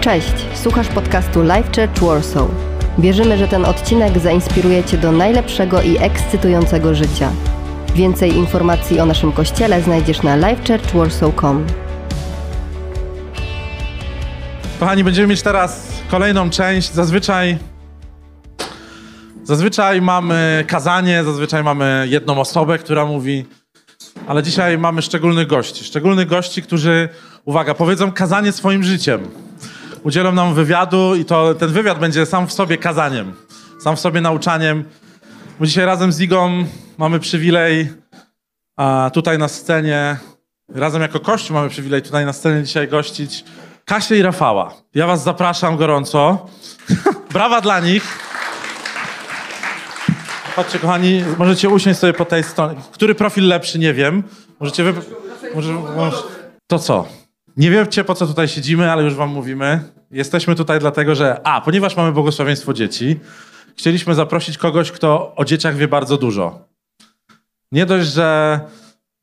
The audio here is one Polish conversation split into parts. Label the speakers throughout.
Speaker 1: Cześć, słuchasz podcastu Life Church Warsaw. Wierzymy, że ten odcinek zainspiruje Cię do najlepszego i ekscytującego życia. Więcej informacji o naszym kościele znajdziesz na lifechurchwarsaw.com.
Speaker 2: Kochani, będziemy mieć teraz kolejną część. Zazwyczaj Zazwyczaj mamy kazanie, zazwyczaj mamy jedną osobę, która mówi, ale dzisiaj mamy szczególnych gości. Szczególnych gości, którzy, uwaga, powiedzą kazanie swoim życiem. Udzielą nam wywiadu i to ten wywiad będzie sam w sobie kazaniem, sam w sobie nauczaniem. Bo dzisiaj razem z Igą mamy przywilej a tutaj na scenie, razem jako Kościół mamy przywilej tutaj na scenie dzisiaj gościć Kasię i Rafała. Ja was zapraszam gorąco. Brawa dla nich. Chodźcie, kochani, możecie usiąść sobie po tej stronie. Który profil lepszy, nie wiem. Możecie wy... Może. To co? Nie wiecie, po co tutaj siedzimy, ale już wam mówimy. Jesteśmy tutaj dlatego, że a, ponieważ mamy błogosławieństwo dzieci, chcieliśmy zaprosić kogoś, kto o dzieciach wie bardzo dużo. Nie dość, że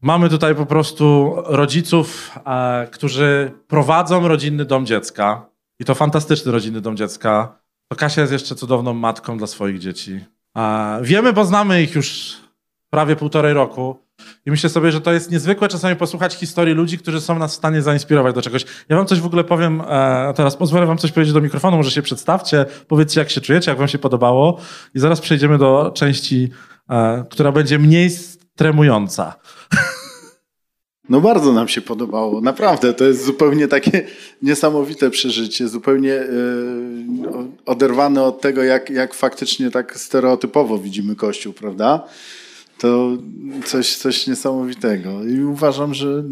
Speaker 2: mamy tutaj po prostu rodziców, e, którzy prowadzą rodzinny dom dziecka i to fantastyczny rodzinny dom dziecka, to Kasia jest jeszcze cudowną matką dla swoich dzieci. E, wiemy, bo znamy ich już prawie półtorej roku. I myślę sobie, że to jest niezwykłe czasami posłuchać historii ludzi, którzy są nas w stanie zainspirować do czegoś. Ja wam coś w ogóle powiem, e, teraz pozwolę wam coś powiedzieć do mikrofonu, może się przedstawcie, powiedzcie jak się czujecie, jak wam się podobało i zaraz przejdziemy do części, e, która będzie mniej stremująca.
Speaker 3: No bardzo nam się podobało, naprawdę. To jest zupełnie takie niesamowite przeżycie, zupełnie yy, oderwane od tego, jak, jak faktycznie tak stereotypowo widzimy Kościół, prawda? To coś, coś niesamowitego. I uważam, że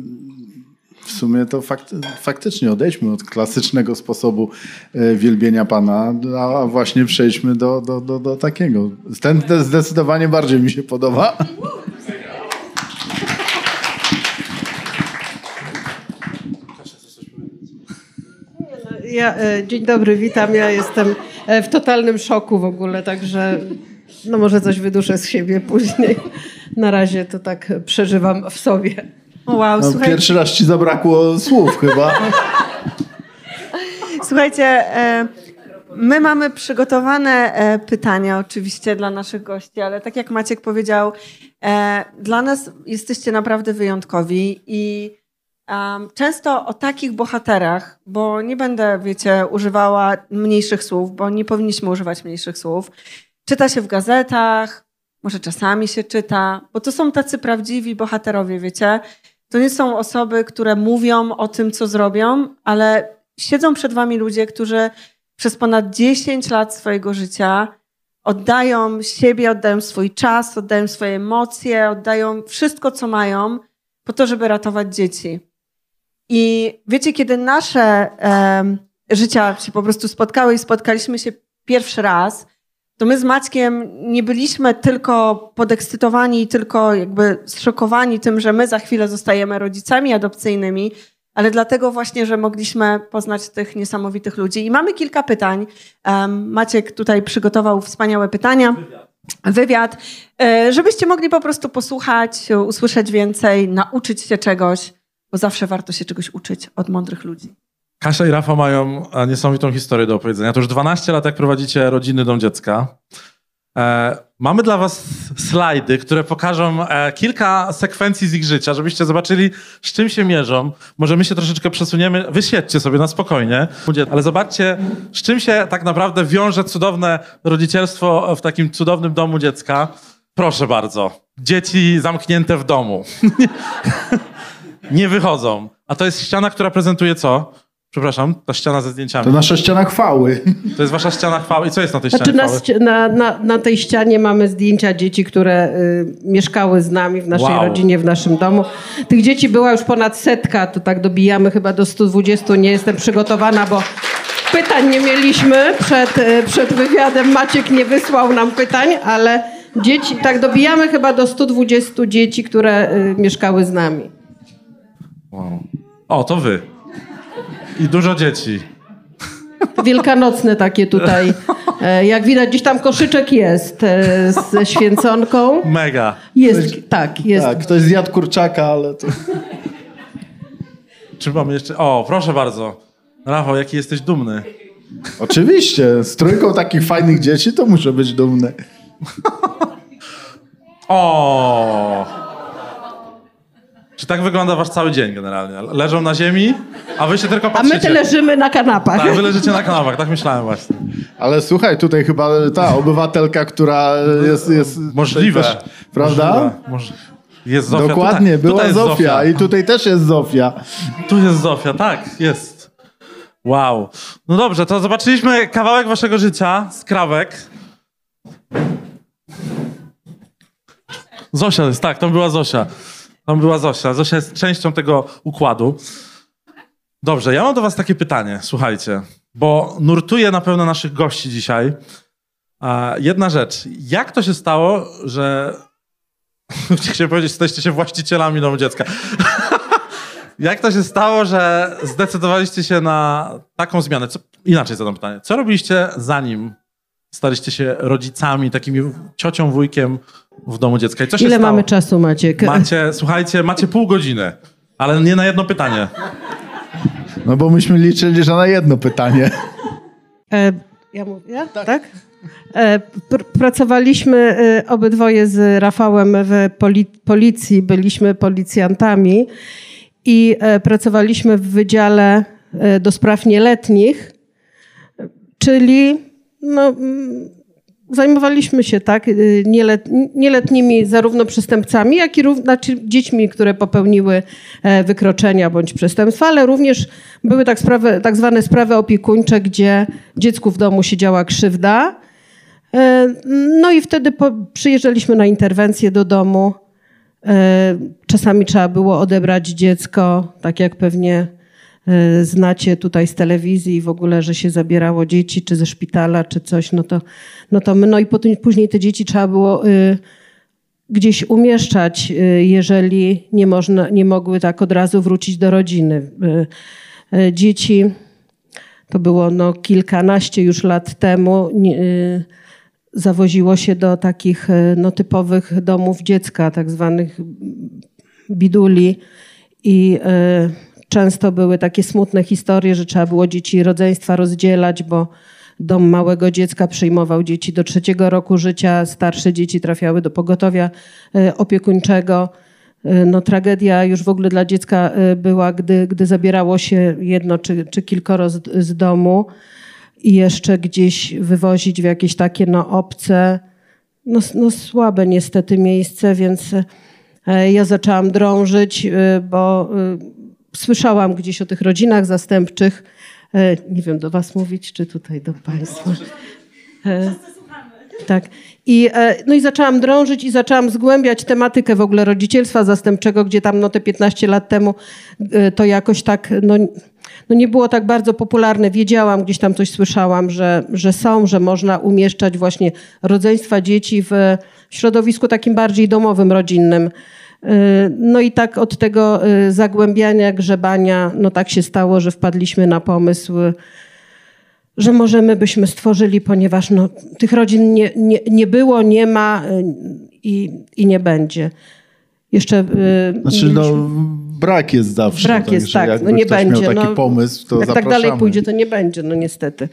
Speaker 3: w sumie to fakty, faktycznie odejdźmy od klasycznego sposobu e, wielbienia Pana, a właśnie przejdźmy do, do, do, do takiego. Ten zdecydowanie bardziej mi się podoba.
Speaker 4: Ja, e, dzień dobry, witam. Ja jestem e, w totalnym szoku w ogóle, także no może coś wyduszę z siebie później. Na razie to tak przeżywam w sobie.
Speaker 3: Wow, no, słuchaj... Pierwszy raz ci zabrakło słów chyba.
Speaker 5: Słuchajcie, e, my mamy przygotowane pytania oczywiście dla naszych gości, ale tak jak Maciek powiedział, dla nas jesteście naprawdę wyjątkowi i często o takich bohaterach, bo nie będę, wiecie, używała mniejszych słów, bo nie powinniśmy używać mniejszych słów. Czyta się w gazetach, może czasami się czyta, bo to są tacy prawdziwi bohaterowie, wiecie. To nie są osoby, które mówią o tym, co zrobią, ale siedzą przed wami ludzie, którzy przez ponad 10 lat swojego życia oddają siebie, oddają swój czas, oddają swoje emocje, oddają wszystko, co mają po to, żeby ratować dzieci. I wiecie, kiedy nasze um, życia się po prostu spotkały i spotkaliśmy się pierwszy raz, to my z Maćkiem nie byliśmy tylko podekscytowani tylko jakby zszokowani tym, że my za chwilę zostajemy rodzicami adopcyjnymi, ale dlatego właśnie, że mogliśmy poznać tych niesamowitych ludzi. I mamy kilka pytań. Maciek tutaj przygotował wspaniałe pytania. Wywiad, e, żebyście mogli po prostu posłuchać, usłyszeć więcej, nauczyć się czegoś bo zawsze warto się czegoś uczyć od mądrych ludzi.
Speaker 2: Kasia i Rafa mają niesamowitą historię do opowiedzenia. To już 12 lat, jak prowadzicie rodzinny dom dziecka. E, mamy dla was slajdy, które pokażą e, kilka sekwencji z ich życia, żebyście zobaczyli, z czym się mierzą. Może my się troszeczkę przesuniemy, wysiedźcie sobie na spokojnie, ale zobaczcie, z czym się tak naprawdę wiąże cudowne rodzicielstwo w takim cudownym domu dziecka. Proszę bardzo. Dzieci zamknięte w domu. nie wychodzą. A to jest ściana, która prezentuje co? Przepraszam, ta ściana ze zdjęciami.
Speaker 3: To nasza ściana chwały.
Speaker 2: To jest wasza ściana chwały. I co jest na tej ścianie
Speaker 4: znaczy, chwały? Na, na, na, tej ścianie mamy zdjęcia dzieci, które y, mieszkały z nami w naszej wow. rodzinie, w naszym domu. Tych dzieci była już ponad setka, to tak dobijamy chyba do 120. Nie jestem przygotowana, bo pytań nie mieliśmy przed, y, przed wywiadem. Maciek nie wysłał nam pytań, ale dzieci, tak dobijamy chyba do 120 dzieci, które y, mieszkały z nami.
Speaker 2: Wow. O, to wy. I dużo dzieci.
Speaker 4: Wielkanocne takie tutaj. E, jak widać, gdzieś tam koszyczek jest ze święconką.
Speaker 2: Mega.
Speaker 4: Jest, ktoś, tak, jest.
Speaker 3: Tak, ktoś zjadł kurczaka, ale to...
Speaker 2: Czy mamy jeszcze... O, proszę bardzo. Rafał, jaki jesteś dumny.
Speaker 3: Oczywiście, z trójką takich fajnych dzieci to muszę być dumny.
Speaker 2: O! Czy tak wygląda wasz cały dzień generalnie? Leżą na ziemi, a wy się tylko
Speaker 4: A
Speaker 2: patrzycie.
Speaker 4: my te leżymy na kanapach.
Speaker 2: Tak, wy leżycie na kanapach, tak myślałem właśnie.
Speaker 3: Ale słuchaj, tutaj chyba ta obywatelka, która jest... jest
Speaker 2: Możliwe.
Speaker 3: Też, prawda?
Speaker 2: Możliwe. Moż... Jest Zofia.
Speaker 3: Dokładnie,
Speaker 2: tutaj,
Speaker 3: była
Speaker 2: tutaj jest
Speaker 3: Zofia, i tutaj też jest Zofia.
Speaker 2: Tu jest Zofia, tak, jest. Wow. No dobrze, to zobaczyliśmy kawałek waszego życia, skrawek. Zosia jest, tak, tam była Zosia. Tam była Zosia. Zosia jest częścią tego układu. Dobrze, ja mam do was takie pytanie, słuchajcie, bo nurtuje na pewno naszych gości dzisiaj. Jedna rzecz, jak to się stało, że... Chciałem powiedzieć, jesteście się właścicielami domu dziecka. Jak to się stało, że zdecydowaliście się na taką zmianę? Co, inaczej zadam pytanie. Co robiliście zanim staliście się rodzicami, takimi ciocią, wujkiem w domu dziecka? I co się
Speaker 4: Ile
Speaker 2: stało?
Speaker 4: mamy czasu, Maciek?
Speaker 2: Macie, słuchajcie, macie pół godziny, ale nie na jedno pytanie.
Speaker 3: No bo myśmy liczyli, że na jedno pytanie.
Speaker 4: E, ja mówię? Tak. E, pr pracowaliśmy e, obydwoje z Rafałem w poli policji, byliśmy policjantami i e, pracowaliśmy w Wydziale e, do Spraw Nieletnich, czyli no, mm, zajmowaliśmy się tak y, nielet, nieletnimi zarówno przestępcami, jak i znaczy dziećmi, które popełniły e, wykroczenia bądź przestępstwa, ale również były tak, sprawy, tak zwane sprawy opiekuńcze, gdzie dziecku w domu się działa krzywda. E, No i wtedy po, przyjeżdżaliśmy na interwencję do domu. E, Czasami trzeba było odebrać dziecko, tak jak pewnie znacie tutaj z telewizji w ogóle, że się zabierało dzieci, czy ze szpitala, czy coś, no to, no to my, no i potem, później te dzieci trzeba było y, gdzieś umieszczać, y, jeżeli nie, można, nie mogły tak od razu wrócić do rodziny. Y, y, Dzieci, to było no kilkanaście już lat temu, y, zawoziło się do takich y, no, typowych domów dziecka, tak zwanych biduli i y, często były takie smutne historie, że trzeba było dzieci rodzeństwa rozdzielać, bo dom małego dziecka przyjmował dzieci do trzeciego roku życia, starsze dzieci trafiały do pogotowia y, opiekuńczego. Y, No, tragedia już w ogóle dla dziecka y, była, gdy, gdy zabierało się jedno czy, czy kilkoro z, z domu i jeszcze gdzieś wywozić w jakieś takie no, obce, no, no słabe niestety miejsce, więc e, ja zaczęłam drążyć, e, bo e, słyszałam gdzieś o tych rodzinach zastępczych. E, Nie wiem, do was mówić, czy tutaj do państwa. E, Tak. I, e, no i zaczęłam drążyć i zaczęłam zgłębiać tematykę w ogóle rodzicielstwa zastępczego, gdzie tam no te 15 lat temu to jakoś tak no, no nie było tak bardzo popularne. Wiedziałam, gdzieś tam coś słyszałam, że, że są, że można umieszczać właśnie rodzeństwa dzieci w środowisku takim bardziej domowym, rodzinnym. E, No i tak od tego e, zagłębiania, grzebania, no tak się stało, że wpadliśmy na pomysł, że możemy byśmy stworzyli, ponieważ no, tych rodzin nie, nie, nie było, nie ma y, i, i nie będzie. Jeszcze y,
Speaker 3: Znaczy, no, brak jest zawsze.
Speaker 4: Brak jest,
Speaker 3: także
Speaker 4: tak. No nie będzie.
Speaker 3: miał taki
Speaker 4: no,
Speaker 3: pomysł, to
Speaker 4: Jak tak
Speaker 3: zapraszamy.
Speaker 4: dalej pójdzie, to nie będzie, no niestety.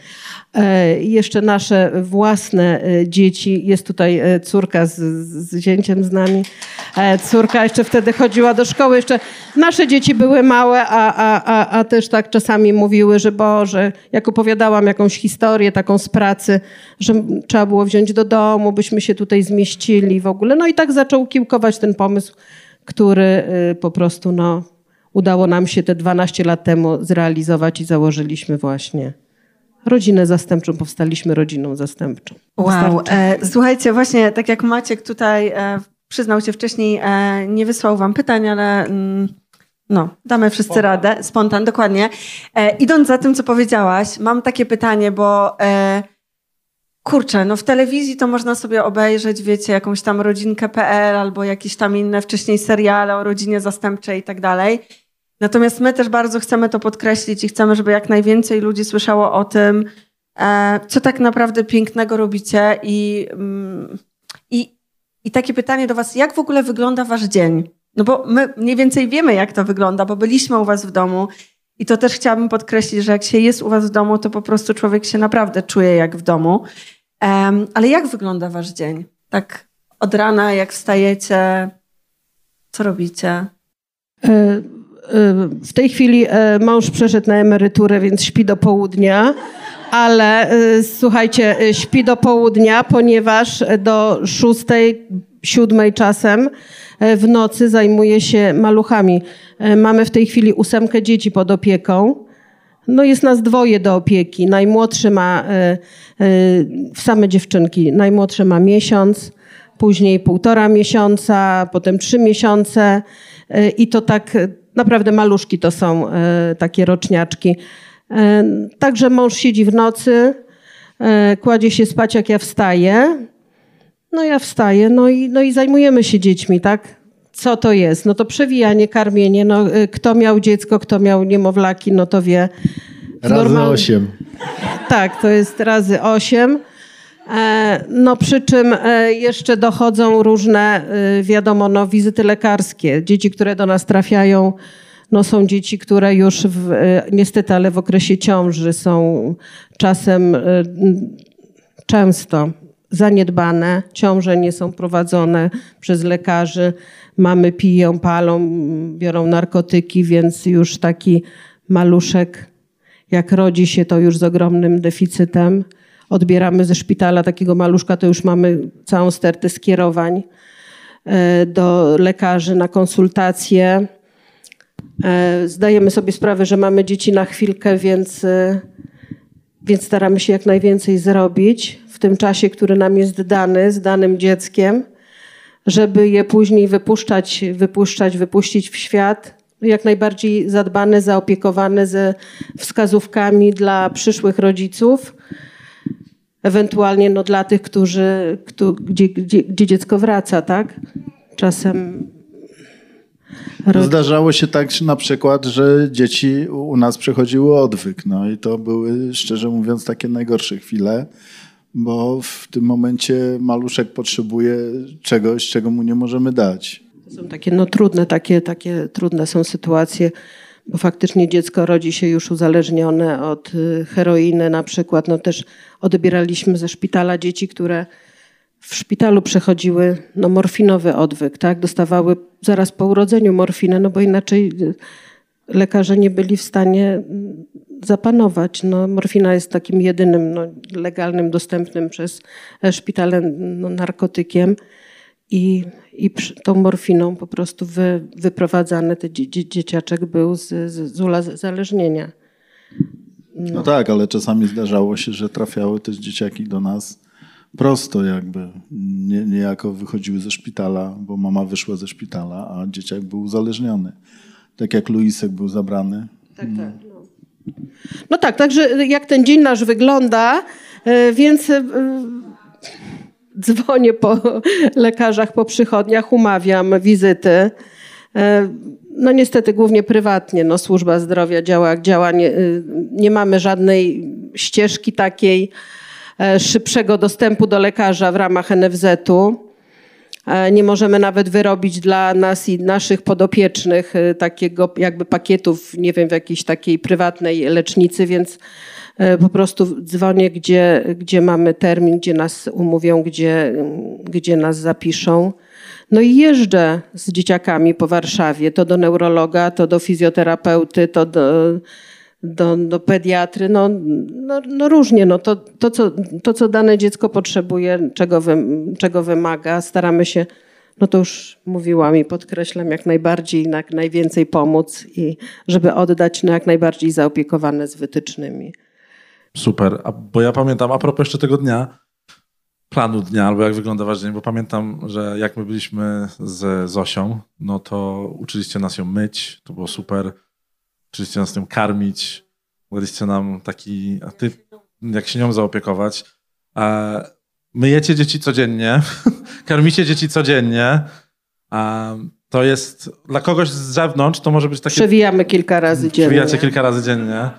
Speaker 4: E, jeszcze nasze własne e, dzieci. Jest tutaj e, córka z, z zięciem z nami. E, córka jeszcze wtedy chodziła do szkoły. Jeszcze nasze dzieci były małe, a, a, a, a też tak czasami mówiły, że Boże, jak opowiadałam jakąś historię taką z pracy, że trzeba było wziąć do domu, byśmy się tutaj zmieścili w ogóle. No i tak zaczął kiełkować ten pomysł, który y, po prostu no, udało nam się te 12 lat temu zrealizować i założyliśmy właśnie rodzinę zastępczą, powstaliśmy rodziną zastępczą.
Speaker 5: Wow. E, słuchajcie, właśnie tak jak Maciek tutaj e, przyznał się wcześniej, e, nie wysłał wam pytań, ale mm, no, damy wszyscy radę. Spontan, dokładnie. E, idąc za tym, co powiedziałaś, mam takie pytanie, bo e, kurczę, no w telewizji to można sobie obejrzeć, wiecie, jakąś tam rodzinkę.pl albo jakieś tam inne wcześniej seriale o rodzinie zastępczej i tak dalej. Natomiast my też bardzo chcemy to podkreślić i chcemy, żeby jak najwięcej ludzi słyszało o tym, e, co tak naprawdę pięknego robicie i, mm, i, i takie pytanie do was, jak w ogóle wygląda wasz dzień? No bo my mniej więcej wiemy, jak to wygląda, bo byliśmy u was w domu I to też chciałabym podkreślić, że jak się jest u was w domu, to po prostu człowiek się naprawdę czuje jak w domu. Um, ale jak wygląda wasz dzień? Tak od rana, jak wstajecie, co robicie? E,
Speaker 4: e, w tej chwili e, mąż przeszedł na emeryturę, więc śpi do południa, ale słuchajcie, śpi do południa, ponieważ do szóstej, siódmej czasem w nocy zajmuje się maluchami. Mamy w tej chwili ósemkę dzieci pod opieką. No jest nas dwoje do opieki. Najmłodszy ma, same dziewczynki, najmłodszy ma miesiąc, później półtora miesiąca, potem trzy miesiące y, i to tak naprawdę maluszki to są takie roczniaczki. Także mąż siedzi w nocy, kładzie się spać jak ja wstaję. No ja wstaję, no i, no i zajmujemy się dziećmi, tak? Co to jest? No to przewijanie, karmienie. No, kto miał dziecko, kto miał niemowlaki, no to wie.
Speaker 3: Razy Normal... osiem.
Speaker 4: Tak, to jest razy osiem. E, no przy czym e, jeszcze dochodzą różne, e, wiadomo, no, wizyty lekarskie. Dzieci, które do nas trafiają, no są dzieci, które już w, niestety, ale w okresie ciąży są czasem często zaniedbane, ciąże nie są prowadzone przez lekarzy, mamy piją, palą, biorą narkotyki, więc już taki maluszek, jak rodzi się, to już z ogromnym deficytem odbieramy ze szpitala takiego maluszka, to już mamy całą stertę skierowań e, do lekarzy na konsultacje. E, zdajemy sobie sprawę, że mamy dzieci na chwilkę, więc, e, więc staramy się jak najwięcej zrobić w tym czasie, który nam jest dany z danym dzieckiem, żeby je później wypuszczać, wypuszczać, wypuścić w świat. Jak najbardziej zadbane, zaopiekowane ze wskazówkami dla przyszłych rodziców ewentualnie no, dla tych, którzy, kto, gdzie, gdzie, gdzie dziecko wraca, tak? Czasem
Speaker 3: Zdarzało się tak na przykład, że dzieci u nas przechodziły odwyk. No i to były, szczerze mówiąc, takie najgorsze chwile, bo w tym momencie maluszek potrzebuje czegoś, czego mu nie możemy dać.
Speaker 4: To są takie no, trudne, takie, takie trudne są sytuacje bo faktycznie dziecko rodzi się już uzależnione od y, heroiny na przykład. No też odbieraliśmy ze szpitala dzieci, które w szpitalu przechodziły no, morfinowy odwyk, tak? Dostawały zaraz po urodzeniu morfinę, no bo inaczej y, lekarze nie byli w stanie mm, zapanować. No, morfina jest takim jedynym no, legalnym, dostępnym przez e, szpitale no, narkotykiem i, i tą morfiną po prostu wy, wyprowadzany ten dzieciaczek był z, z, z uzależnienia.
Speaker 3: No. no. tak, ale czasami zdarzało się, że trafiały też dzieciaki do nas prosto jakby, nie, niejako wychodziły ze szpitala, bo mama wyszła ze szpitala, a dzieciak był uzależniony. Tak jak Luisek był zabrany.
Speaker 4: Tak, tak. No. no tak, także jak ten dzień nasz wygląda, e, więc e, dzwonię po lekarzach, po przychodniach, umawiam wizyty. E, no niestety głównie prywatnie, no służba zdrowia działa jak działa, nie, nie mamy żadnej ścieżki takiej szybszego dostępu do lekarza w ramach NFZ-u. E, nie możemy nawet wyrobić dla nas i naszych podopiecznych takiego jakby pakietów, nie wiem, w jakiejś takiej prywatnej lecznicy, więc E, po prostu dzwonię, gdzie, gdzie mamy termin, gdzie nas umówią, gdzie, gdzie nas zapiszą. No i jeżdżę z dzieciakami po Warszawie, to do neurologa, to do fizjoterapeuty, to do, do, do pediatry, no, no, no, różnie. No to, to, co, to, co dane dziecko potrzebuje, czego, wy, czego wymaga, staramy się, no to już mówiłam i podkreślam, jak najbardziej, jak najwięcej pomóc i żeby oddać no jak najbardziej zaopiekowane z wytycznymi.
Speaker 2: Super. A, bo ja pamiętam, a propos jeszcze tego dnia, planu dnia, albo jak wygląda wasz dzień, bo pamiętam, że jak my byliśmy z Zosią, no to uczyliście nas ją myć, to było super. Uczyliście nas tym karmić, daliście nam taki, a ty, jak się nią zaopiekować. A myjecie dzieci codziennie, karmicie dzieci codziennie. A to jest dla kogoś z zewnątrz, to może być takie.
Speaker 4: Przewijamy kilka razy dziennie.
Speaker 2: Przewijacie kilka razy dziennie.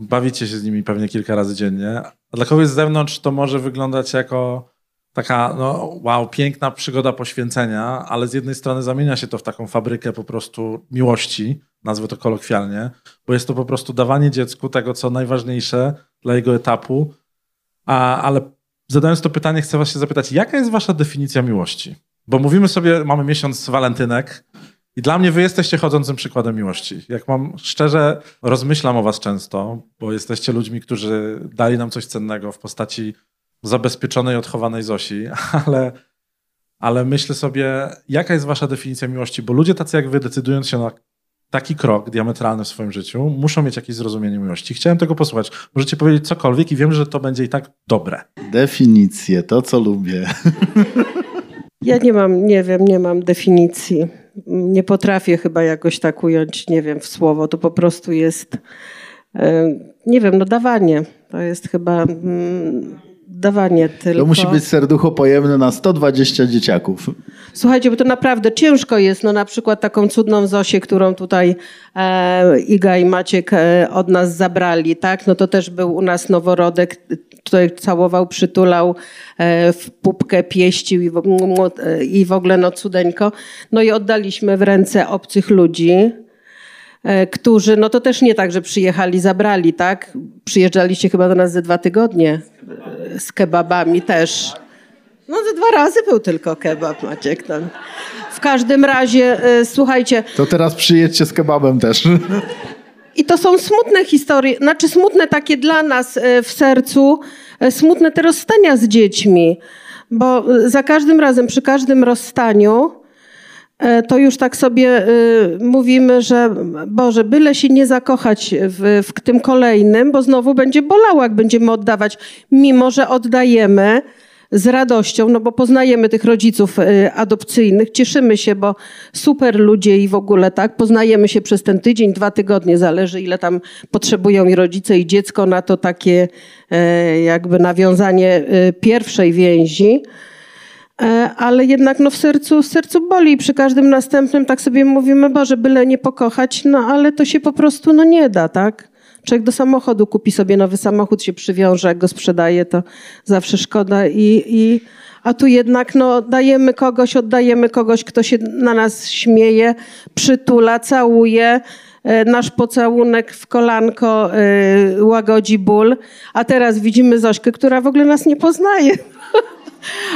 Speaker 2: Bawicie się z nimi pewnie kilka razy dziennie. A dla kogoś z zewnątrz to może wyglądać jako taka, no wow, piękna przygoda poświęcenia, ale z jednej strony zamienia się to w taką fabrykę po prostu miłości, nazwę to kolokwialnie, bo jest to po prostu dawanie dziecku tego, co najważniejsze dla jego etapu, a, ale zadając to pytanie, chcę was się zapytać, jaka jest wasza definicja miłości? Bo mówimy sobie, mamy miesiąc walentynek i dla mnie wy jesteście chodzącym przykładem miłości. Jak mam szczerze, rozmyślam o was często, bo jesteście ludźmi, którzy dali nam coś cennego w postaci zabezpieczonej, odchowanej Zosi, ale, ale myślę sobie, jaka jest wasza definicja miłości, bo ludzie tacy jak wy, decydując się na taki krok diametralny w swoim życiu, muszą mieć jakieś zrozumienie miłości. Chciałem tego posłuchać. Możecie powiedzieć cokolwiek i wiem, że to będzie i tak dobre.
Speaker 3: Definicje, to co lubię.
Speaker 4: Ja nie mam, nie wiem, nie mam definicji. Nie potrafię chyba jakoś tak ująć, nie wiem, w słowo. To po prostu jest, nie wiem, no dawanie. To jest chyba mm, dawanie tylko.
Speaker 3: To musi być serducho pojemne na 120 dzieciaków.
Speaker 4: Słuchajcie, bo to naprawdę ciężko jest. No na przykład taką cudną Zosię, którą tutaj e, Iga i Maciek e, od nas zabrali, tak? No to też był u nas noworodek, który całował, przytulał e, w pupkę, pieścił i w, e, i w ogóle no cudeńko. No i oddaliśmy w ręce obcych ludzi e, którzy, no to też nie tak, że przyjechali, zabrali, tak? Przyjeżdżaliście chyba do nas ze dwa tygodnie z kebabami też. No ze dwa razy był tylko kebab, Maciek. No. W każdym razie, y, słuchajcie...
Speaker 3: To teraz przyjedźcie z kebabem też.
Speaker 4: I to są smutne historie, znaczy smutne takie dla nas y, w sercu, y, smutne te rozstania z dziećmi. Bo za każdym razem, przy każdym rozstaniu, to już tak sobie mówimy, że Boże, byle się nie zakochać w, w tym kolejnym, bo znowu będzie bolało, jak będziemy oddawać, mimo że oddajemy z radością, no bo poznajemy tych rodziców y, adopcyjnych, cieszymy się, bo super ludzie i w ogóle tak, poznajemy się przez ten tydzień, dwa tygodnie, zależy ile tam potrzebują i rodzice i dziecko na to takie e, jakby nawiązanie pierwszej więzi. e, ale jednak no w sercu, w sercu boli. Przy każdym następnym tak sobie mówimy, Boże, byle nie pokochać, no ale to się po prostu no nie da, tak? Człowiek do samochodu kupi sobie nowy samochód, się przywiąże, jak go sprzedaje, to zawsze szkoda. I, i, a tu jednak no, dajemy kogoś, oddajemy kogoś, kto się na nas śmieje, przytula, całuje. E, nasz pocałunek w kolanko y, łagodzi ból. A teraz widzimy Zośkę, która w ogóle nas nie poznaje.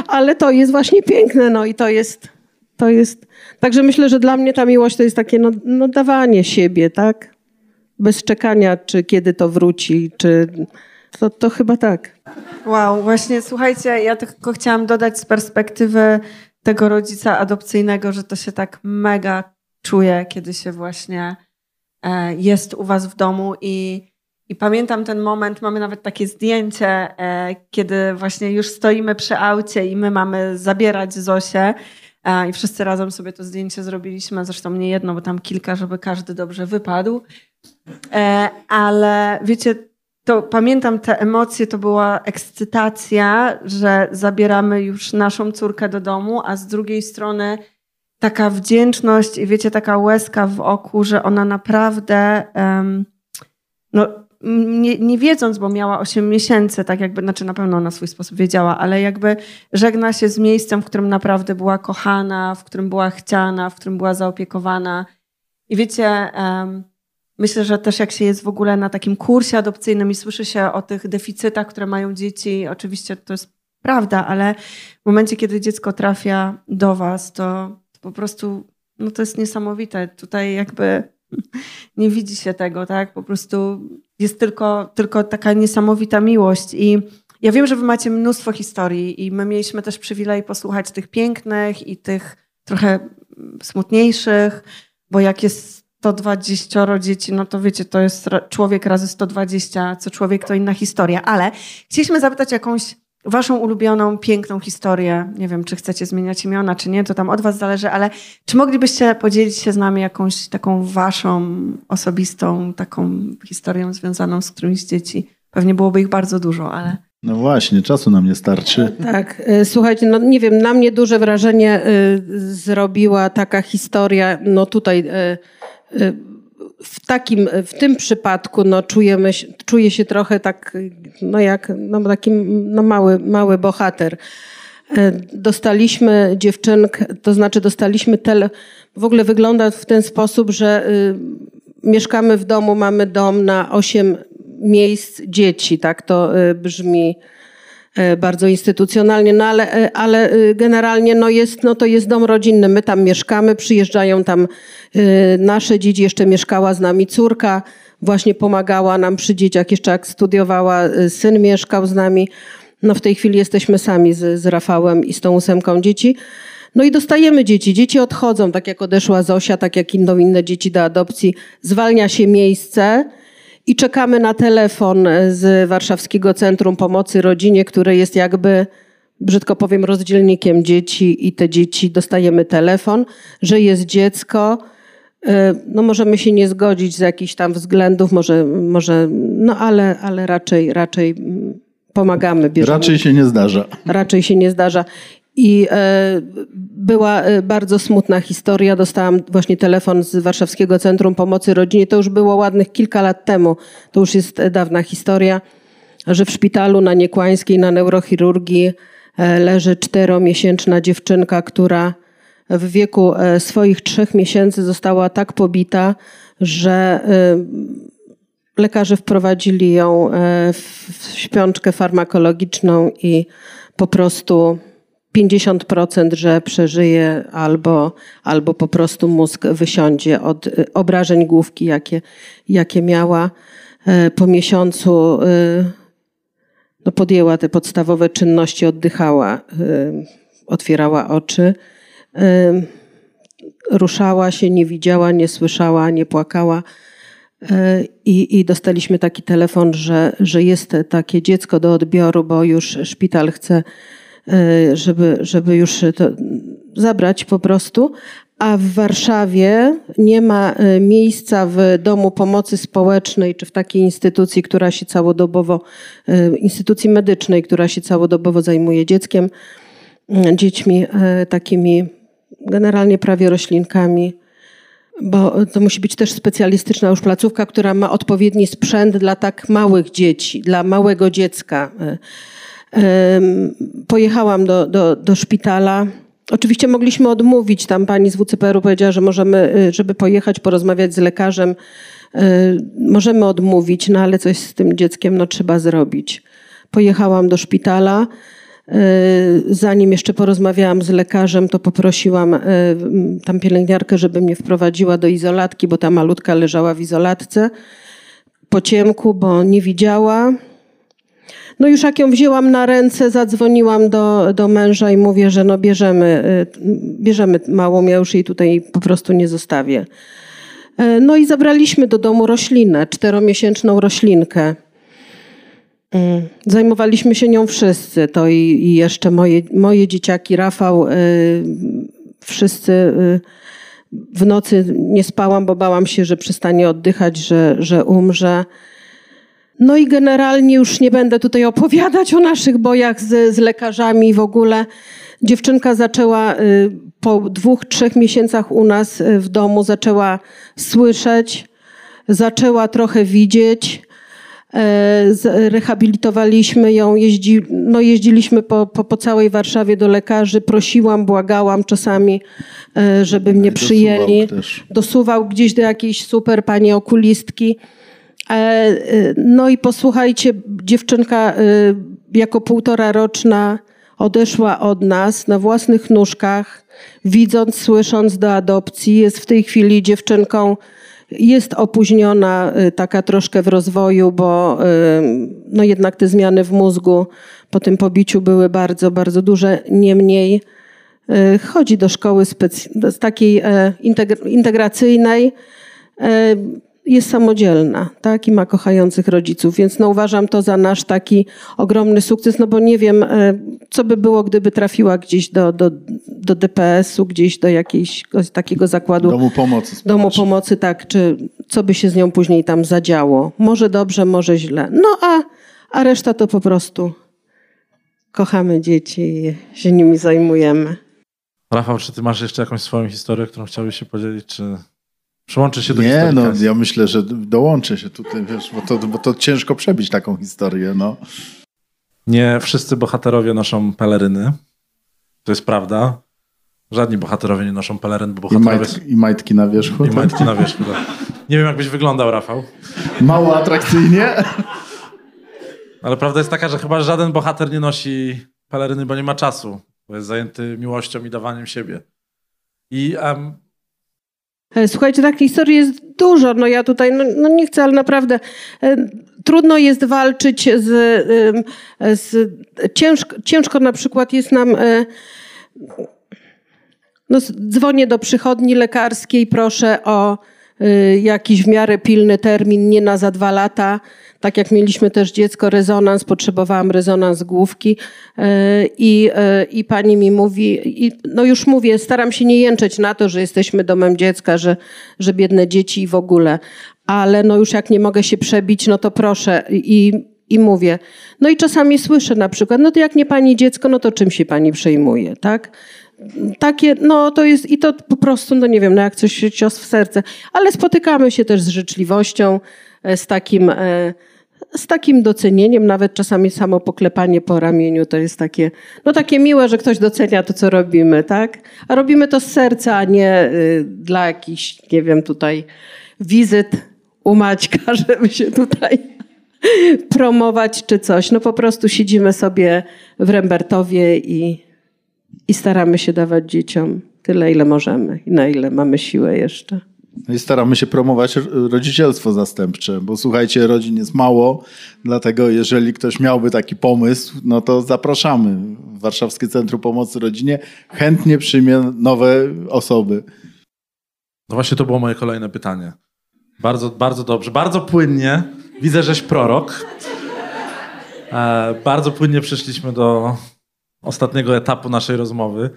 Speaker 4: Ale to jest właśnie piękne, no i to jest, to jest... Także myślę, że dla mnie ta miłość to jest takie no, no dawanie siebie, tak? bez czekania, czy kiedy to wróci, czy to, to chyba tak.
Speaker 5: Wow, właśnie słuchajcie, ja tylko chciałam dodać z perspektywy tego rodzica adopcyjnego, że to się tak mega czuje, kiedy się właśnie e, jest u was w domu i, i pamiętam ten moment, mamy nawet takie zdjęcie, e, kiedy właśnie już stoimy przy aucie i my mamy zabierać Zosię e, i wszyscy razem sobie to zdjęcie zrobiliśmy, zresztą nie jedno, bo tam kilka, żeby każdy dobrze wypadł. E, ale wiecie, to pamiętam te emocje, to była ekscytacja, że zabieramy już naszą córkę do domu, a z drugiej strony taka wdzięczność i wiecie, taka łezka w oku, że ona naprawdę, um, no, nie, nie, wiedząc, bo miała 8 miesięcy, tak jakby, znaczy na pewno na swój sposób wiedziała, ale jakby żegna się z miejscem, w którym naprawdę była kochana, w którym była chciana, w którym była zaopiekowana. I wiecie, um, Myślę, że też jak się jest w ogóle na takim kursie adopcyjnym i słyszy się o tych deficytach, które mają dzieci, oczywiście to jest prawda, ale w momencie, kiedy dziecko trafia do Was, to, to po prostu no to jest niesamowite. Tutaj jakby nie widzi się tego, tak? Po prostu jest tylko, tylko taka niesamowita miłość. I ja wiem, że Wy macie mnóstwo historii, i my mieliśmy też przywilej posłuchać tych pięknych i tych trochę smutniejszych, bo jak jest 120 dzieci, no to wiecie, to jest człowiek razy 120, co człowiek to inna historia. Ale chcieliśmy zapytać jakąś waszą ulubioną, piękną historię. Nie wiem, czy chcecie zmieniać imiona, czy nie, to tam od was zależy, ale czy moglibyście podzielić się z nami jakąś taką waszą osobistą, taką historią związaną z którymś z dzieci? Pewnie byłoby ich bardzo dużo, ale...
Speaker 3: No właśnie, czasu nam nie starczy.
Speaker 4: Tak, e, słuchajcie, no nie wiem, na mnie duże wrażenie y, zrobiła taka historia, no tutaj... W takim, w tym przypadku no, czujemy, czuję się trochę tak, no jak no, taki no, mały, mały bohater. dostaliśmy dziewczynkę, to znaczy dostaliśmy tele, w ogóle wygląda w ten sposób, że y, mieszkamy w domu, mamy dom na osiem miejsc dzieci, tak to y, brzmi bardzo instytucjonalnie, no ale, y, ale generalnie no jest, no to jest dom rodzinny, my tam mieszkamy, przyjeżdżają tam nasze dzieci, jeszcze mieszkała z nami córka, właśnie pomagała nam przy dzieciach, jeszcze jak studiowała, syn mieszkał z nami. No w tej chwili jesteśmy sami z, z Rafałem i z tą ósemką dzieci. No i dostajemy dzieci. Dzieci odchodzą, tak jak odeszła Zosia, tak jak idą inne dzieci do adopcji. Zwalnia się miejsce i czekamy na telefon z Warszawskiego Centrum Pomocy Rodzinie, które jest jakby, brzydko powiem, rozdzielnikiem dzieci i te dzieci dostajemy telefon, że jest dziecko. E, no możemy się nie zgodzić z jakichś tam względów, może, może no ale, ale raczej, raczej mm, pomagamy.
Speaker 3: Bierzemy. Raczej się nie zdarza.
Speaker 4: Raczej się nie zdarza. I e, była e, bardzo smutna historia. Dostałam właśnie telefon z Warszawskiego Centrum Pomocy Rodzinie. To już było ładnych kilka lat temu. To już jest dawna historia, że w szpitalu na Niekłańskiej na neurochirurgii e, leży czteromiesięczna dziewczynka, która w wieku swoich trzech miesięcy została tak pobita, że lekarze wprowadzili ją w śpiączkę farmakologiczną i po prostu 50%, że przeżyje albo, albo po prostu mózg wysiądzie od y, obrażeń główki, jakie, jakie miała. E, po miesiącu y, no podjęła te podstawowe czynności, oddychała, y, otwierała oczy. Ruszała się, nie widziała, nie słyszała, nie płakała. I, I, dostaliśmy taki telefon, że, że jest takie dziecko do odbioru, bo już szpital chce żeby, żeby już to zabrać po prostu. A w Warszawie nie ma e, miejsca w domu pomocy społecznej czy w takiej instytucji, która się całodobowo, e, instytucji medycznej, która się całodobowo zajmuje dzieckiem, dziećmi takimi generalnie prawie roślinkami bo to musi być też specjalistyczna już placówka, która ma odpowiedni sprzęt dla tak małych dzieci, dla małego dziecka. Pojechałam do, do, do szpitala. Oczywiście mogliśmy odmówić. Tam pani z WCPR-u powiedziała, że możemy, y, żeby pojechać, porozmawiać z lekarzem. Y, możemy odmówić, no ale coś z tym dzieckiem no, trzeba zrobić. Pojechałam do szpitala. Y, zanim jeszcze porozmawiałam z lekarzem, to poprosiłam tam pielęgniarkę, żeby mnie wprowadziła do izolatki, bo ta malutka leżała w izolatce po ciemku, bo nie widziała. No już jak ją wzięłam na ręce, zadzwoniłam do, do męża i mówię, że no bierzemy, y, bierzemy małą, ja już jej tutaj po prostu nie zostawię. E, no i zabraliśmy do domu roślinę, czteromiesięczną roślinkę. Mm, zajmowaliśmy się nią wszyscy, to i, i jeszcze moje, moje dzieciaki, Rafał, y, wszyscy w nocy nie spałam, bo bałam się, że przestanie oddychać, że, że umrze. No i generalnie już nie będę tutaj opowiadać o naszych bojach z, z lekarzami w ogóle. Dziewczynka zaczęła y, po dwóch, trzech miesiącach u nas y, w domu, zaczęła słyszeć, zaczęła trochę widzieć. E, rehabilitowaliśmy ją, jeździ, no jeździliśmy po, po, po całej Warszawie do lekarzy, prosiłam, błagałam czasami, e, żeby mnie przyjęli. Dosuwał gdzieś do jakiejś super pani okulistki. E, y, no i posłuchajcie, dziewczynka y, jako półtora roczna odeszła od nas na własnych nóżkach, widząc, słysząc do adopcji. Jest w tej chwili dziewczynką, jest opóźniona taka troszkę w rozwoju, bo no jednak te zmiany w mózgu po tym pobiciu były bardzo, bardzo duże. Niemniej chodzi do szkoły takiej e, integracyjnej e, jest samodzielna, tak, i ma kochających rodziców, więc no uważam to za nasz taki ogromny sukces, no bo nie wiem, e, co by było, gdyby trafiła gdzieś do, do, do DPS-u, gdzieś do jakiegoś takiego zakładu.
Speaker 3: Domu pomocy.
Speaker 4: Domu pomocy, tak, czy co by się z nią później tam zadziało. Może dobrze, może źle. No a, a reszta to po prostu kochamy dzieci i się nimi zajmujemy.
Speaker 2: Rafał, czy ty masz jeszcze jakąś swoją historię, którą chciałbyś się podzielić, czy... Przyłączy się do
Speaker 3: Nie, no ja myślę, że dołączę się tutaj, wiesz, bo to, bo to ciężko przebić taką historię, no.
Speaker 2: Nie wszyscy bohaterowie noszą peleryny. To jest prawda. Żadni bohaterowie nie noszą peleryn, bo
Speaker 3: I,
Speaker 2: bohaterowie...
Speaker 3: majt, I majtki na wierzchu.
Speaker 2: I majtki na wierzchu. Tak. Nie wiem, jak byś wyglądał, Rafał.
Speaker 3: Mało atrakcyjnie.
Speaker 2: Ale prawda jest taka, że chyba żaden bohater nie nosi peleryny, bo nie ma czasu. Bo jest zajęty miłością i dawaniem siebie. I um,
Speaker 4: Słuchajcie, takich historii jest dużo. No ja tutaj, no, no nie chcę, ale naprawdę e, trudno jest walczyć z, z ciężko, ciężko na przykład jest nam, e, no dzwonię do przychodni lekarskiej, proszę o jakiś w miarę pilny termin, nie na za dwa lata. Tak jak mieliśmy też dziecko, rezonans, potrzebowałam rezonans główki y, i, y, i pani mi mówi, i, no już mówię, staram się nie jęczeć na to, że jesteśmy domem dziecka, że, że biedne dzieci i w ogóle, ale no już jak nie mogę się przebić, no to proszę i, i mówię. No i czasami słyszę na przykład, no to jak nie pani dziecko, no to czym się pani przejmuje, tak? takie, no to jest i to po prostu, no nie wiem, no jak coś cios w serce, ale spotykamy się też z życzliwością, e, z takim, e, z takim docenieniem, nawet czasami samo poklepanie po ramieniu to jest takie, no takie miłe, że ktoś docenia to, co robimy, tak? A robimy to z serca, a nie y, dla jakichś, nie wiem, tutaj wizyt u Maćka, żeby się tutaj promować czy coś. No po prostu siedzimy sobie w Rembertowie i, i staramy się dawać dzieciom tyle, ile możemy i na ile mamy siłę jeszcze.
Speaker 3: No i staramy się promować ro- rodzicielstwo zastępcze, bo słuchajcie, rodzin jest mało, dlatego jeżeli ktoś miałby taki pomysł, no to zapraszamy. Warszawskie Centrum Pomocy Rodzinie chętnie przyjmie nowe osoby.
Speaker 2: no właśnie to było moje kolejne pytanie. Bardzo, bardzo dobrze. Bardzo płynnie. Widzę, żeś prorok. E, bardzo płynnie przeszliśmy do ostatniego etapu naszej rozmowy.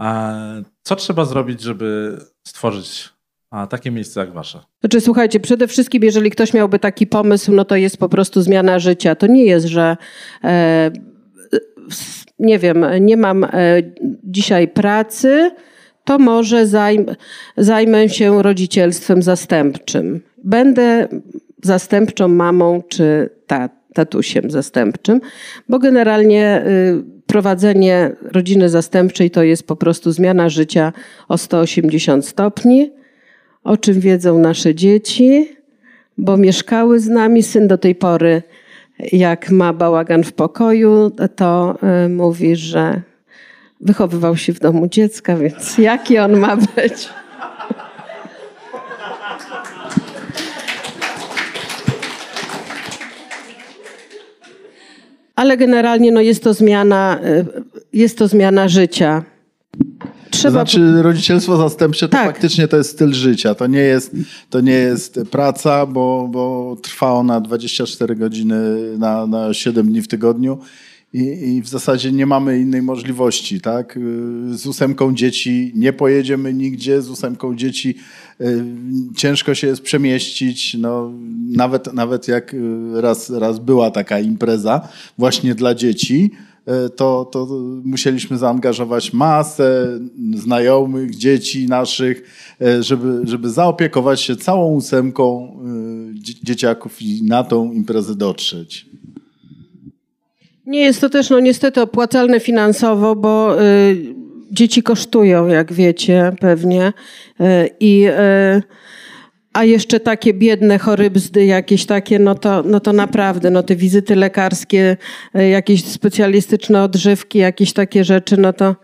Speaker 2: E, co trzeba zrobić, żeby stworzyć a, takie miejsce jak wasze?
Speaker 4: Znaczy, słuchajcie, przede wszystkim, jeżeli ktoś miałby taki pomysł, no to jest po prostu zmiana życia. To nie jest, że e, nie wiem, nie mam e, dzisiaj pracy, to może zajm, zajmę się rodzicielstwem zastępczym. Będę zastępczą mamą czy ta, tatusiem zastępczym, bo generalnie y, prowadzenie rodziny zastępczej to jest po prostu zmiana życia o 180 stopni o czym wiedzą nasze dzieci, bo mieszkały z nami. Syn do tej pory, jak ma bałagan w pokoju, to y, mówi, że wychowywał się w domu dziecka, więc jaki on ma być? Ale generalnie no jest to zmiana, y, jest to zmiana życia.
Speaker 3: To
Speaker 4: Trzeba
Speaker 3: znaczy rodzicielstwo zastępcze to
Speaker 4: Tak.
Speaker 3: faktycznie to jest styl życia. To nie jest, to nie jest praca, bo, bo trwa ona 24 godziny na, na 7 dni w tygodniu. I, I w zasadzie nie mamy innej możliwości, tak? Z ósemką dzieci nie pojedziemy nigdzie, z ósemką dzieci y, ciężko się jest przemieścić. No, nawet, nawet jak y, raz, raz była taka impreza właśnie dla dzieci, to, to musieliśmy zaangażować masę znajomych, dzieci naszych, y, żeby, żeby zaopiekować się całą ósemką dzie- dzieciaków i na tą imprezę dotrzeć.
Speaker 4: Nie jest to też no niestety opłacalne finansowo, bo y, dzieci kosztują, jak wiecie, pewnie. Y, I y, a jeszcze takie biedne chorybzdy jakieś takie, no to, no to naprawdę, no te wizyty lekarskie, y, jakieś specjalistyczne odżywki, jakieś takie rzeczy, no to,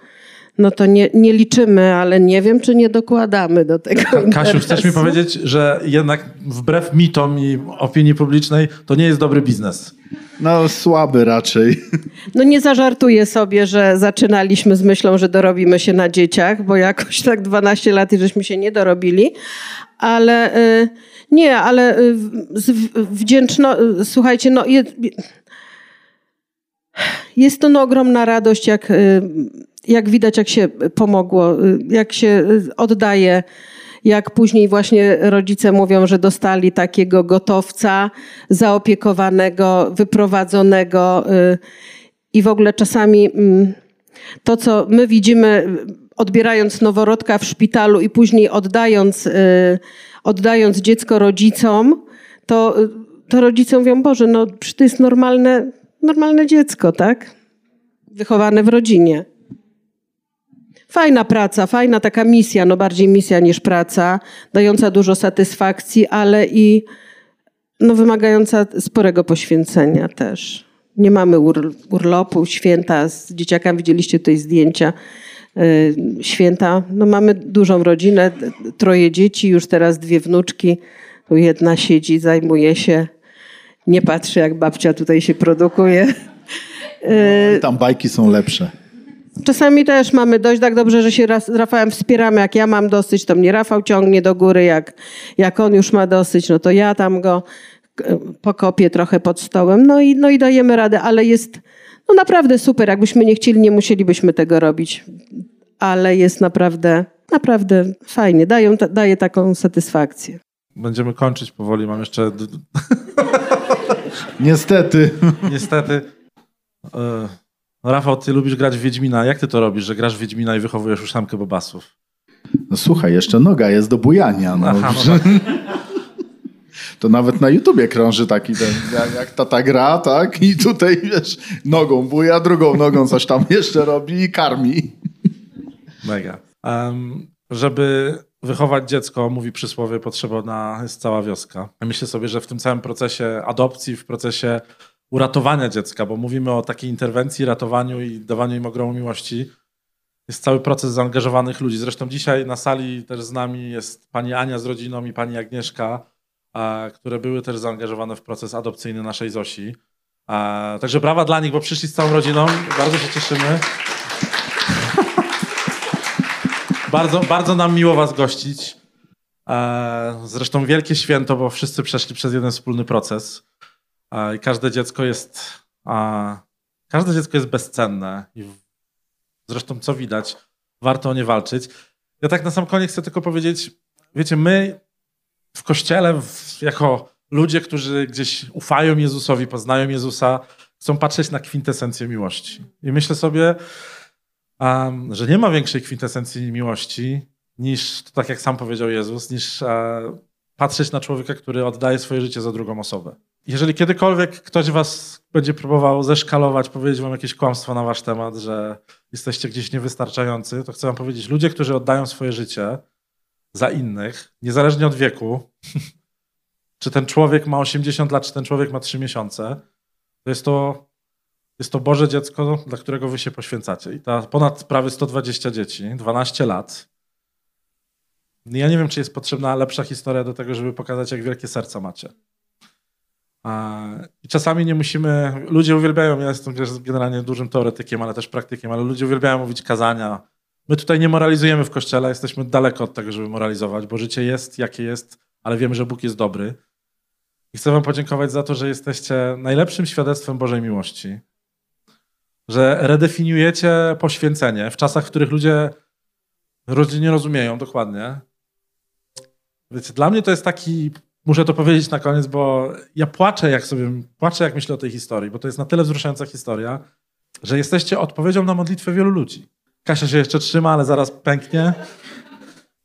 Speaker 4: no to nie, nie liczymy, ale nie wiem, czy nie dokładamy do tego
Speaker 2: Kasiu, chcesz mi powiedzieć, że jednak wbrew mitom i opinii publicznej to nie jest dobry biznes.
Speaker 3: No słaby raczej.
Speaker 4: No nie zażartuję sobie, że zaczynaliśmy z myślą, że dorobimy się na dzieciach, bo jakoś tak 12 lat i żeśmy się nie dorobili, ale y, nie, ale y, wdzięczno, słuchajcie, no je, jest to no, ogromna radość, jak, y, jak widać, jak się pomogło, jak się oddaje jak później właśnie rodzice mówią, że dostali takiego gotowca, zaopiekowanego, wyprowadzonego i w ogóle czasami mm, to, co my widzimy, odbierając noworodka w szpitalu i później oddając, y, oddając dziecko rodzicom, to, to rodzice mówią, Boże, no przecież to jest normalne, normalne dziecko, tak? Wychowane w rodzinie. fajna praca, fajna taka misja, no bardziej misja niż praca, dająca dużo satysfakcji, ale i no, wymagająca sporego poświęcenia też. Nie mamy ur, urlopu, święta, z dzieciakami widzieliście tutaj zdjęcia. Y, święta, no mamy dużą rodzinę, troje dzieci, już teraz dwie wnuczki. Tu jedna siedzi, zajmuje się, nie patrzy jak babcia tutaj się produkuje.
Speaker 3: Y, Tam bajki są lepsze.
Speaker 4: Czasami też mamy dość tak dobrze, że się z Rafałem wspieramy. Jak ja mam dosyć, to mnie Rafał ciągnie do góry. Jak, jak on już ma dosyć, no to ja tam go pokopię trochę pod stołem. No i, no i dajemy radę, ale jest no naprawdę super. Jakbyśmy nie chcieli, nie musielibyśmy tego robić. Ale jest naprawdę, naprawdę fajnie. Dają, daje taką satysfakcję.
Speaker 2: Będziemy kończyć powoli. Mam jeszcze...
Speaker 3: Niestety.
Speaker 2: Niestety. E, Rafał, ty lubisz grać w Wiedźmina. Jak ty to robisz, że grasz w Wiedźmina i wychowujesz ósemkę bobasów?
Speaker 3: No słuchaj, jeszcze noga jest do bujania. No. Aha, no tak. To nawet na YouTubie krąży taki ten, jak, jak tata gra, tak? I tutaj, wiesz, nogą buja, drugą nogą coś tam jeszcze robi i karmi.
Speaker 2: Mega. Um, żeby wychować dziecko, mówi przysłowie, potrzebna jest cała wioska. Myślę sobie, że w tym całym procesie adopcji, w procesie uratowania dziecka, bo mówimy o takiej interwencji, ratowaniu i dawaniu im ogromu miłości, jest cały proces zaangażowanych ludzi. Zresztą dzisiaj na sali też z nami jest pani Ania z rodziną i pani Agnieszka, które były też zaangażowane w proces adopcyjny naszej Zosi. Także brawa dla nich, bo przyszli z całą rodziną. Bardzo się cieszymy. bardzo, bardzo nam miło Was gościć. Zresztą wielkie święto, bo wszyscy przeszli przez jeden wspólny proces. I każde dziecko jest. Każde dziecko jest bezcenne. I zresztą, co widać, warto o nie walczyć. Ja tak na sam koniec chcę tylko powiedzieć, wiecie, my w kościele, w, jako ludzie, którzy gdzieś ufają Jezusowi, poznają Jezusa, chcą patrzeć na kwintesencję miłości. I myślę sobie, um, że nie ma większej kwintesencji miłości niż, tak jak sam powiedział Jezus, niż uh, patrzeć na człowieka, który oddaje swoje życie za drugą osobę. Jeżeli kiedykolwiek ktoś was będzie próbował zeszkalować, powiedzieć wam jakieś kłamstwo na wasz temat, że jesteście gdzieś niewystarczający, to chcę wam powiedzieć, ludzie, którzy oddają swoje życie, za innych, niezależnie od wieku, czy ten człowiek ma 80 lat, czy ten człowiek ma 3 miesiące, to jest to, jest to Boże dziecko, dla którego wy się poświęcacie. I ta ponad prawie 120 dzieci, 12 lat. Ja nie wiem, czy jest potrzebna lepsza historia do tego, żeby pokazać, jak wielkie serca macie. I czasami nie musimy, ludzie uwielbiają, ja jestem generalnie dużym teoretykiem, ale też praktykiem, ale ludzie uwielbiają mówić kazania, My tutaj nie moralizujemy w kościele, jesteśmy daleko od tego, żeby moralizować, bo życie jest jakie jest, ale wiemy, że Bóg jest dobry. I chcę Wam podziękować za to, że jesteście najlepszym świadectwem Bożej miłości. Że redefiniujecie poświęcenie w czasach, w których ludzie nie rozumieją dokładnie. Wiecie, dla mnie to jest taki, muszę to powiedzieć na koniec, bo ja płaczę, jak sobie płaczę, jak myślę o tej historii, bo to jest na tyle wzruszająca historia, że jesteście odpowiedzią na modlitwę wielu ludzi. Kasia się jeszcze trzyma, ale zaraz pęknie.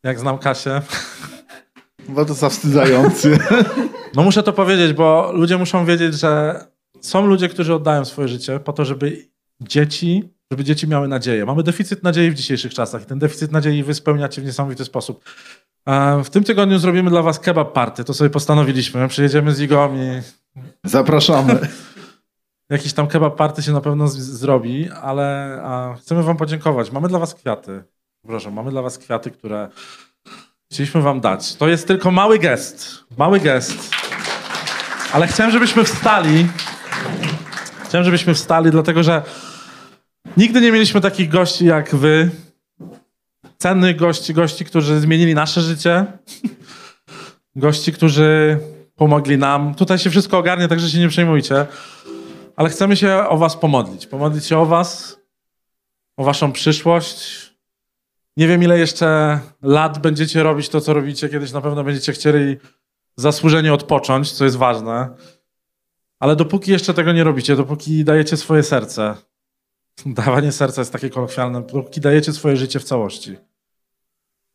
Speaker 2: Jak znam Kasię.
Speaker 3: Bo to zawstydzający.
Speaker 2: No muszę to powiedzieć, bo ludzie muszą wiedzieć, że są ludzie, którzy oddają swoje życie po to, żeby dzieci, żeby dzieci miały nadzieję. Mamy deficyt nadziei w dzisiejszych czasach i ten deficyt nadziei wy spełniacie w niesamowity sposób. W tym tygodniu zrobimy dla was kebab party, to sobie postanowiliśmy. Przyjedziemy z Igą i...
Speaker 3: Zapraszamy.
Speaker 2: Jakiś tam kebab party się na pewno z- zrobi, ale chcemy wam podziękować. Mamy dla was kwiaty. Proszę, mamy dla was kwiaty, które chcieliśmy wam dać. To jest tylko mały gest. Mały gest. Ale chciałem, żebyśmy wstali. Chciałem, żebyśmy wstali, dlatego że nigdy nie mieliśmy takich gości jak wy. Cennych gości, gości, którzy zmienili nasze życie. Gości, którzy pomogli nam. Tutaj się wszystko ogarnie, także się nie przejmujcie ale chcemy się o Was pomodlić. Pomodlić się o Was, o Waszą przyszłość. Nie wiem, ile jeszcze lat będziecie robić to, co robicie. Kiedyś na pewno będziecie chcieli zasłużenie odpocząć, co jest ważne. Ale dopóki jeszcze tego nie robicie, dopóki dajecie swoje serce, dawanie serca jest takie kolokwialne, dopóki dajecie swoje życie w całości.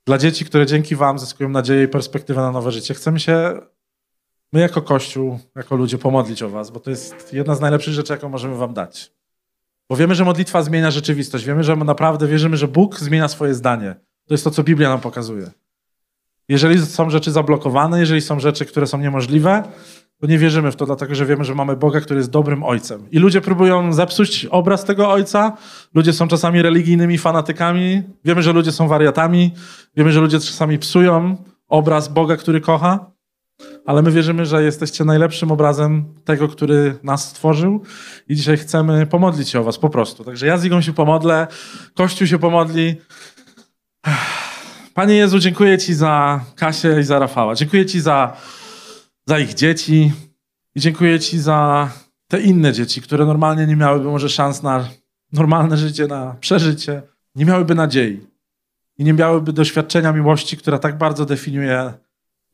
Speaker 2: Dla dzieci, które dzięki Wam zyskują nadzieję i perspektywę na nowe życie, chcemy się my jako Kościół, jako ludzie pomodlić o was, bo to jest jedna z najlepszych rzeczy, jaką możemy wam dać. Bo wiemy, że modlitwa zmienia rzeczywistość. Wiemy, że naprawdę wierzymy, że Bóg zmienia swoje zdanie. To jest to, co Biblia nam pokazuje. Jeżeli są rzeczy zablokowane, jeżeli są rzeczy, które są niemożliwe, to nie wierzymy w to, dlatego że wiemy, że mamy Boga, który jest dobrym ojcem. I ludzie próbują zepsuć obraz tego ojca. Ludzie są czasami religijnymi fanatykami. Wiemy, że ludzie są wariatami. Wiemy, że ludzie czasami psują obraz Boga, który kocha. Ale my wierzymy, że jesteście najlepszym obrazem tego, który nas stworzył. I dzisiaj chcemy pomodlić się o Was po prostu. Także ja z Igą się pomodlę, Kościół się pomodli. Panie Jezu, dziękuję Ci za Kasię i za Rafała. Dziękuję Ci za, za ich dzieci i dziękuję Ci za te inne dzieci, które normalnie nie miałyby może szans na normalne życie, na przeżycie, nie miałyby nadziei i nie miałyby doświadczenia miłości, która tak bardzo definiuje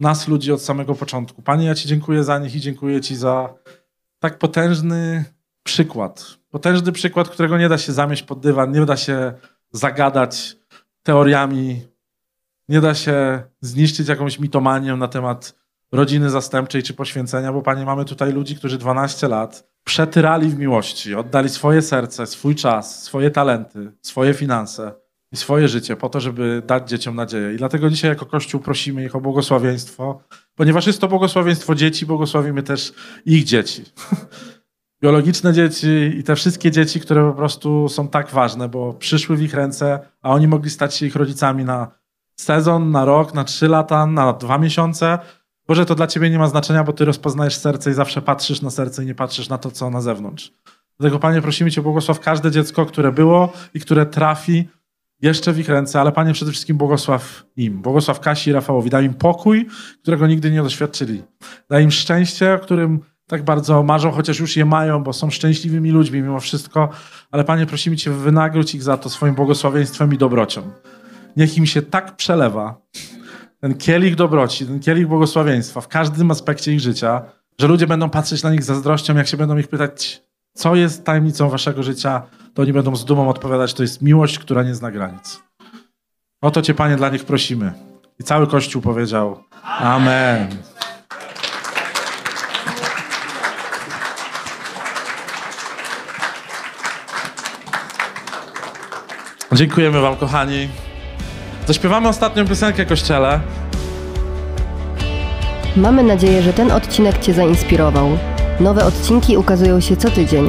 Speaker 2: nas, ludzi, od samego początku. Panie, ja Ci dziękuję za nich i dziękuję Ci za tak potężny przykład. Potężny przykład, którego nie da się zamieść pod dywan, nie da się zagadać teoriami nie da się zniszczyć jakąś mitomanią na temat rodziny zastępczej czy poświęcenia, bo panie, mamy tutaj ludzi, którzy 12 lat przetyrali w miłości, oddali swoje serce, swój czas, swoje talenty, swoje finanse i swoje życie po to, żeby dać dzieciom nadzieję. I dlatego dzisiaj jako Kościół prosimy ich o błogosławieństwo, ponieważ jest to błogosławieństwo dzieci, błogosławimy też ich dzieci. Biologiczne dzieci i te wszystkie dzieci, które po prostu są tak ważne, bo przyszły w ich ręce, a oni mogli stać się ich rodzicami na sezon, na rok, na trzy lata, na dwa miesiące. Boże, to dla ciebie nie ma znaczenia, bo ty rozpoznajesz serce i zawsze patrzysz na serce i nie patrzysz na to, co na zewnątrz. Dlatego, Panie, prosimy Cię, błogosław każde dziecko, które było i które trafi jeszcze w ich ręce, ale Panie, przede wszystkim błogosław im. Błogosław Kasi i Rafałowi. Daj im pokój, którego nigdy nie doświadczyli. Daj im szczęście, o którym tak bardzo marzą, chociaż już je mają, bo są szczęśliwymi ludźmi mimo wszystko. Ale Panie, prosimy Cię, wynagródź ich za to swoim błogosławieństwem i dobrocią niech im się tak przelewa ten kielich dobroci, ten kielich błogosławieństwa w każdym aspekcie ich życia, że ludzie będą patrzeć na nich zazdrością, jak się będą ich pytać, co jest tajemnicą waszego życia, to oni będą z dumą odpowiadać, to jest miłość, która nie zna granic. O to Cię, Panie, dla nich prosimy. I cały Kościół powiedział Amen. Dziękujemy Wam, kochani. Zaśpiewamy ostatnią piosenkę Kościele.
Speaker 1: Mamy nadzieję, że ten odcinek Cię zainspirował. Nowe odcinki ukazują się co tydzień.